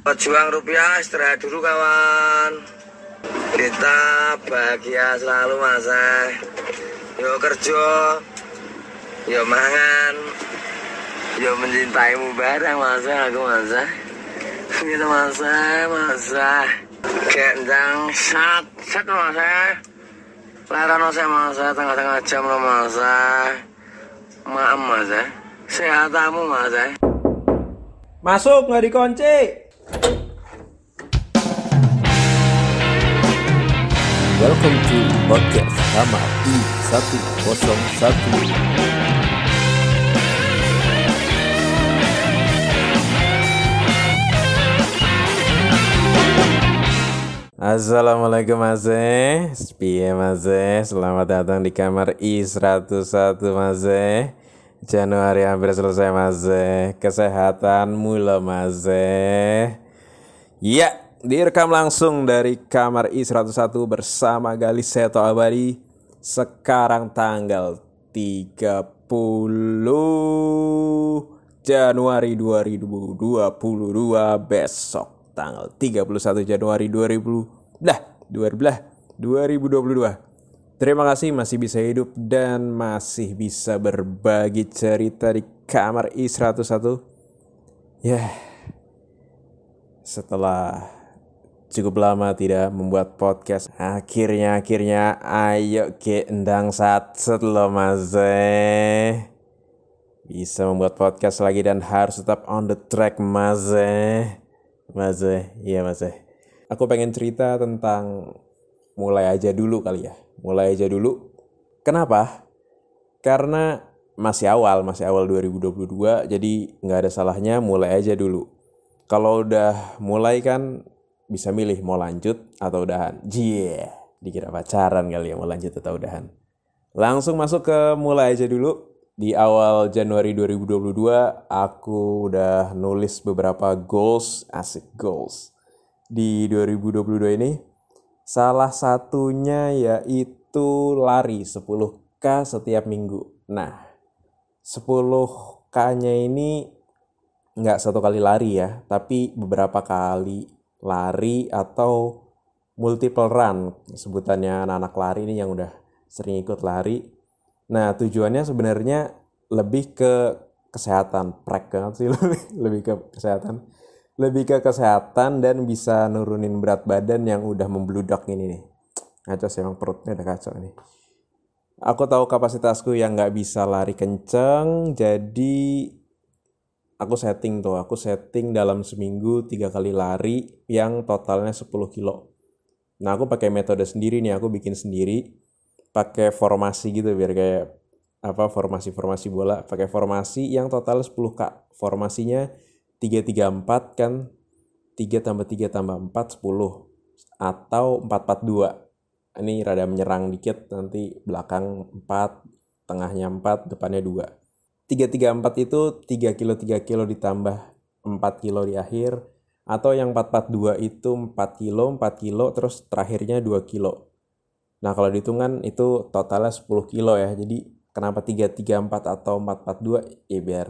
Pejuang rupiah istirahat dulu kawan Kita bahagia selalu mas eh. Yuk kerja Yuk mangan Yuk mencintaimu bareng mas eh, aku mas eh. Gitu mas eh, mas eh. Gendang sat sat mas eh. Laran saya mas eh, tengah-tengah jam lo mas eh. Maaf mas eh. Sehatamu mas eh. Masuk nggak dikunci. Welcome to podcast Kamar I101 Assalamualaikum Mas E. Piye Mas E? Selamat datang di kamar I101 Mas E. Januari hampir selesai Mas E. Kesehatanmu Mas. Ya, direkam langsung dari kamar I101 bersama Galis Seto Abadi sekarang tanggal 30 Januari 2022 besok tanggal 31 Januari 2000 dah 2000 2022 Terima kasih masih bisa hidup dan masih bisa berbagi cerita di kamar I101 Ya setelah cukup lama tidak membuat podcast akhirnya akhirnya ayo ke endang satset lo mas eh. bisa membuat podcast lagi dan harus tetap on the track mas mas eh. iya mas eh. aku pengen cerita tentang mulai aja dulu kali ya mulai aja dulu kenapa karena masih awal masih awal 2022 jadi nggak ada salahnya mulai aja dulu kalau udah mulai kan bisa milih mau lanjut atau udahan. Jie, dikira pacaran kali ya mau lanjut atau udahan. Langsung masuk ke mulai aja dulu. Di awal Januari 2022 aku udah nulis beberapa goals, asik goals. Di 2022 ini salah satunya yaitu lari 10k setiap minggu. Nah, 10k-nya ini nggak satu kali lari ya, tapi beberapa kali lari atau multiple run sebutannya anak-anak lari ini yang udah sering ikut lari. Nah tujuannya sebenarnya lebih ke kesehatan, prek banget sih lebih ke kesehatan, lebih ke kesehatan dan bisa nurunin berat badan yang udah membludak ini nih. Ngaco sih emang perutnya udah kacau nih. Aku tahu kapasitasku yang nggak bisa lari kenceng, jadi aku setting tuh. Aku setting dalam seminggu tiga kali lari yang totalnya 10 kilo. Nah aku pakai metode sendiri nih. Aku bikin sendiri pakai formasi gitu biar kayak apa formasi-formasi bola. Pakai formasi yang total 10 k formasinya 334 kan? 3 tambah 3 tambah 4 10 atau 442 ini rada menyerang dikit nanti belakang 4 tengahnya 4 depannya 2 334 itu 3 kilo 3 kilo ditambah 4 kilo di akhir. Atau yang 442 itu 4 kilo 4 kilo terus terakhirnya 2 kilo. Nah kalau dihitungan itu totalnya 10 kilo ya. Jadi kenapa 334 atau 442 ya biar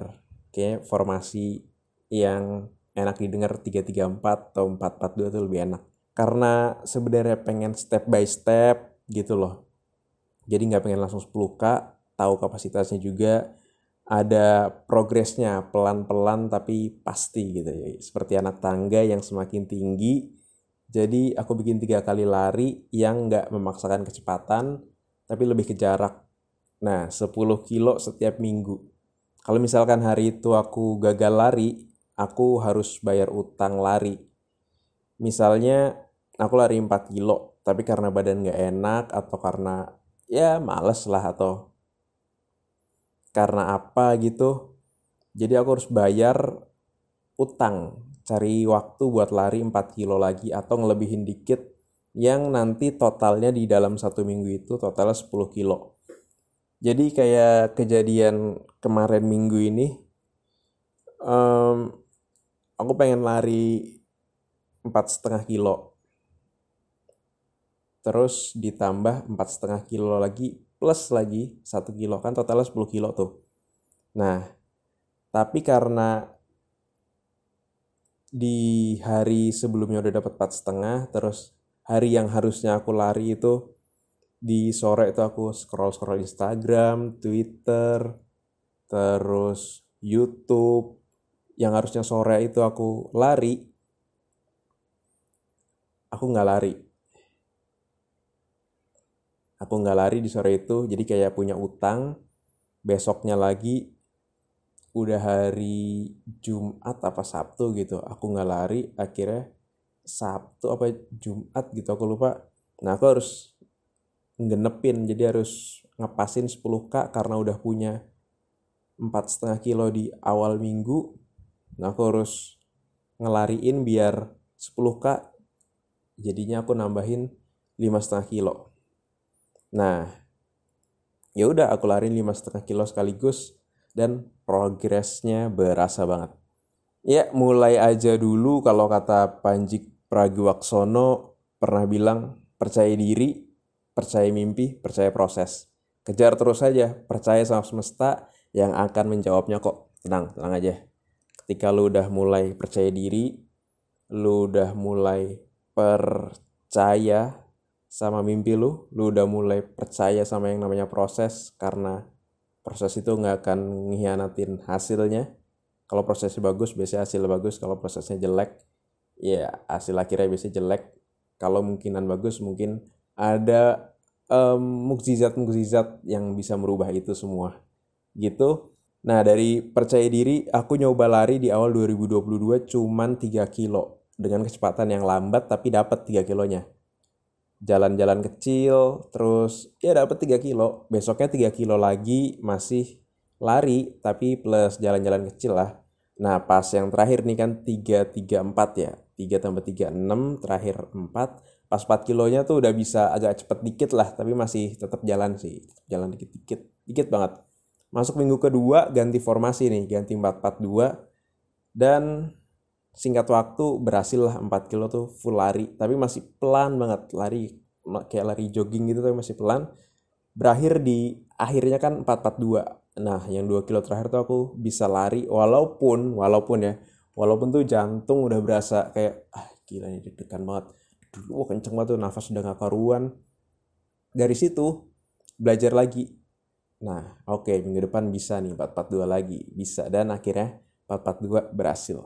kayak formasi yang enak didengar 334 atau 442 itu lebih enak. Karena sebenarnya pengen step by step gitu loh. Jadi nggak pengen langsung 10k tahu kapasitasnya juga ada progresnya pelan-pelan tapi pasti gitu ya. Seperti anak tangga yang semakin tinggi jadi aku bikin tiga kali lari yang nggak memaksakan kecepatan tapi lebih ke jarak. Nah 10 kilo setiap minggu. Kalau misalkan hari itu aku gagal lari aku harus bayar utang lari. Misalnya aku lari 4 kilo tapi karena badan nggak enak atau karena ya males lah atau karena apa gitu jadi aku harus bayar utang cari waktu buat lari 4 kilo lagi atau ngelebihin dikit yang nanti totalnya di dalam satu minggu itu totalnya 10 kilo. Jadi kayak kejadian kemarin minggu ini um, aku pengen lari empat setengah kilo terus ditambah empat setengah kilo lagi plus lagi 1 kilo kan totalnya 10 kilo tuh. Nah, tapi karena di hari sebelumnya udah dapat empat setengah terus hari yang harusnya aku lari itu di sore itu aku scroll scroll Instagram, Twitter, terus YouTube yang harusnya sore itu aku lari aku nggak lari. Aku nggak lari di sore itu jadi kayak punya utang. Besoknya lagi udah hari Jumat apa Sabtu gitu aku nggak lari. Akhirnya Sabtu apa Jumat gitu aku lupa. Nah aku harus ngenepin jadi harus ngepasin 10k karena udah punya empat setengah kilo di awal minggu nah aku harus ngelariin biar 10k jadinya aku nambahin lima setengah kilo nah ya udah aku lariin lima setengah kilo sekaligus dan progresnya berasa banget ya mulai aja dulu kalau kata Panji Pragiwaksono pernah bilang percaya diri percaya mimpi, percaya proses. Kejar terus saja, percaya sama semesta yang akan menjawabnya kok. Tenang, tenang aja. Ketika lu udah mulai percaya diri, lu udah mulai percaya sama mimpi lu, lu udah mulai percaya sama yang namanya proses karena proses itu nggak akan ngianatin hasilnya. Kalau prosesnya bagus, biasanya hasil bagus. Kalau prosesnya jelek, ya hasil akhirnya biasanya jelek. Kalau mungkinan bagus, mungkin ada mukjizat-mukjizat yang bisa merubah itu semua gitu nah dari percaya diri aku nyoba lari di awal 2022 cuman 3 kilo dengan kecepatan yang lambat tapi dapat 3 kilonya. Jalan-jalan kecil terus ya dapat 3 kilo. Besoknya 3 kilo lagi masih lari tapi plus jalan-jalan kecil lah. Nah pas yang terakhir nih kan 3 3 4 ya. 3 tambah 3 6 terakhir 4 pas 4 kilonya tuh udah bisa agak cepet dikit lah tapi masih tetap jalan sih. Jalan dikit-dikit. Dikit banget masuk minggu kedua ganti formasi nih ganti 442 dan singkat waktu berhasil lah 4 kilo tuh full lari. Tapi masih pelan banget lari kayak lari jogging gitu tapi masih pelan. Berakhir di akhirnya kan 442 nah yang 2 kilo terakhir tuh aku bisa lari walaupun walaupun ya walaupun tuh jantung udah berasa kayak ah gila ini deg-degan banget. Dulu kenceng banget tuh nafas udah gak karuan. Dari situ belajar lagi nah oke okay, minggu depan bisa nih 442 lagi. Bisa dan akhirnya 442 berhasil.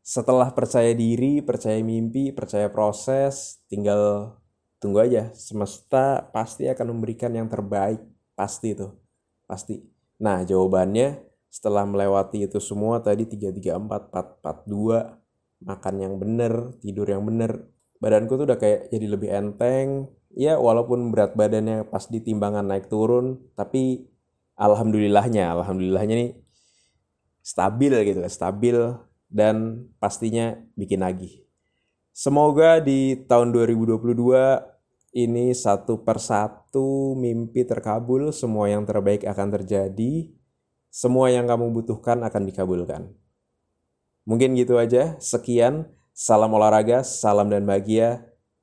Setelah percaya diri percaya mimpi percaya proses tinggal tunggu aja. Semesta pasti akan memberikan yang terbaik. Pasti itu pasti. Nah jawabannya setelah melewati itu semua tadi 334 442 makan yang bener tidur yang bener badanku tuh udah kayak jadi lebih enteng ya walaupun berat badannya pas ditimbangan naik turun tapi alhamdulillahnya alhamdulillahnya nih stabil gitu stabil dan pastinya bikin lagi semoga di tahun 2022 ini satu persatu mimpi terkabul semua yang terbaik akan terjadi semua yang kamu butuhkan akan dikabulkan mungkin gitu aja sekian Salam olahraga, salam dan bahagia.